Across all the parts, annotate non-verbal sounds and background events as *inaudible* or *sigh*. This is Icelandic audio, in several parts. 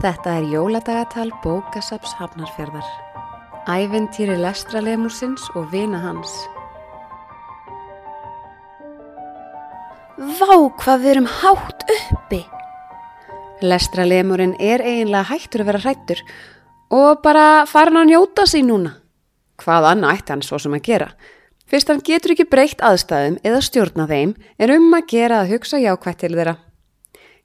Þetta er jóladagatal bókasaps Hafnarfjörðar. Æventýri lestralemusins og vina hans. Vá hvað við erum hátt uppi! Lestralemurinn er eiginlega hættur að vera hrættur og bara farin að njóta sig núna. Hvað annað ætti hann svo sem að gera? Fyrst hann getur ekki breytt aðstæðum eða stjórna þeim er um að gera að hugsa jákvætt til þeirra.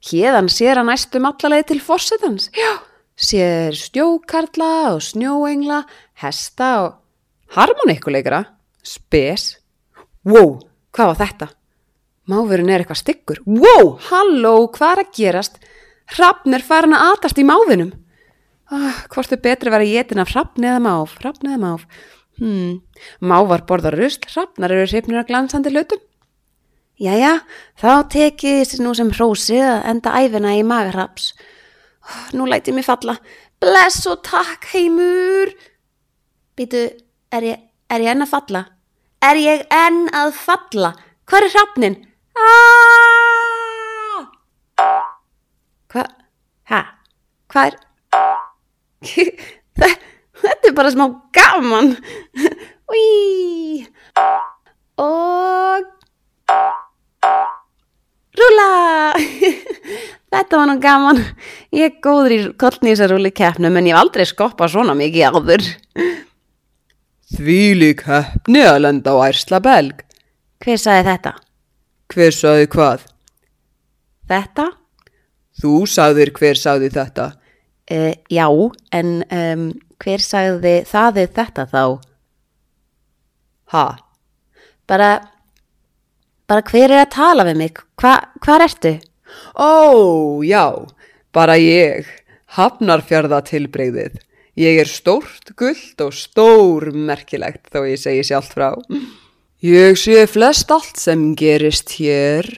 Hérðan sér hann næstum allalegi til fórsetans. Já, sér stjókarla og snjóengla, hesta og harmonikuleikara. Spes. Wow, hvað var þetta? Máfurinn er eitthvað styggur. Wow, halló, hvað er að gerast? Hrafn er farin að atast í máðinum. Ah, hvort er betri að vera jétin af hrafn eða máf, hrafn eða máf. Hmm, mávar borðar rusl, hrafnar eru hrifnir að glansandi hlutum. Jæja, þá tekið þessi nú sem hrósið að enda æfina í magarraps. Nú læti ég mig falla. Bless og takk heimur. Býtu, er ég, er ég enn að falla? Er ég enn að falla? Hvað er hrafnin? Aaaaaaah! Hvað? Hæ? Hvað er? Þe- Þetta er bara smá gaman. *laughs* Úi. Og... Þetta var nú gaman. Ég er góður í kollnýsarúli keppnum en ég hef aldrei skoppað svona mikið áður. Þvílík hefni að lenda á ærsla belg. Hver sagði þetta? Hver sagði hvað? Þetta? Þú sagðir hver sagði þetta. Uh, já, en um, hver sagði það er þetta þá? Ha? Bara, bara hver er að tala við mig? Hva, hvar ertu? Ó, já, bara ég. Hafnarfjörða tilbreyðið. Ég er stórt, gullt og stór merkilegt þó ég segi sjálft frá. Ég sé flest allt sem gerist hér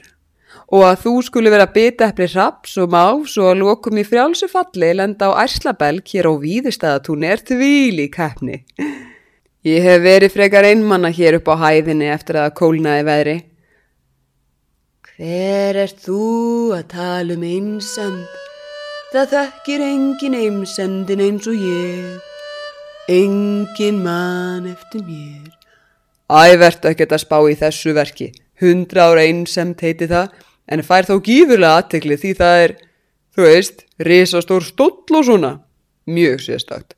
og að þú skuli vera bitepli hraps og más og að lokum í frjálsu falli lenda á ærslabelg hér á víðistæðatún er tvíli keppni. Ég hef verið frekar einmanna hér upp á hæðinni eftir að kólnaði veðri. Hver er þú að tala um einsend? Það þekkir engin einsendin eins og ég. Engin mann eftir mér. Ævert að geta spá í þessu verki. Hundra ára einsemt heiti það, en fær þó gífurlega aðtekli því það er, þú veist, risastór stóll og svona. Mjög sérstakt.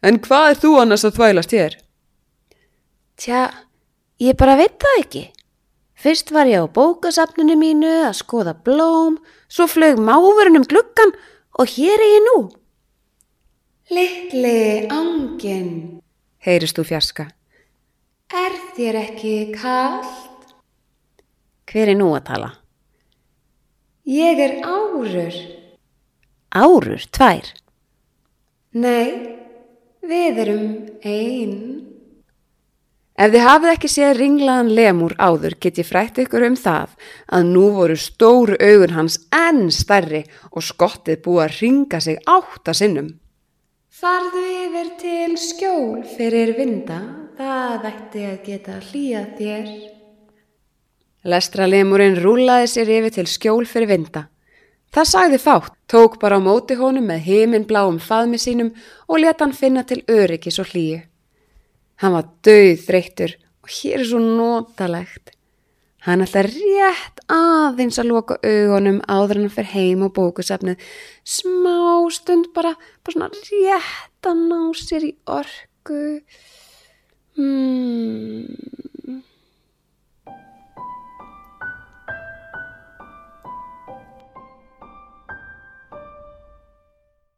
En hvað er þú annars að þvælast hér? Tja, ég bara veit það ekki. Fyrst var ég á bókasafninu mínu að skoða blóm, svo flög máfurinn um gluggan og hér er ég nú. Littli ángin, heyrist þú fjarska. Er þér ekki kallt? Hver er nú að tala? Ég er árur. Árur, tvær. Nei, við erum einn. Ef þið hafið ekki séð ringlaðan lemur áður get ég frætt ykkur um það að nú voru stóru augun hans enn stærri og skottið búið að ringa sig átta sinnum. Farðu yfir til skjól fyrir vinda, það ætti að geta hlýjað þér. Lestralemurinn rúlaði sér yfir til skjól fyrir vinda. Það sagði fátt, tók bara á móti honum með heiminbláum faðmi sínum og leta hann finna til öryggis og hlýju. Hann var döð þreyttur og hér er svo notalegt. Hann ætla rétt aðeins að loka augunum áður hann fer heim og bókusefnið. Smá stund bara, bara svona rétt að ná sér í orku. Hmm.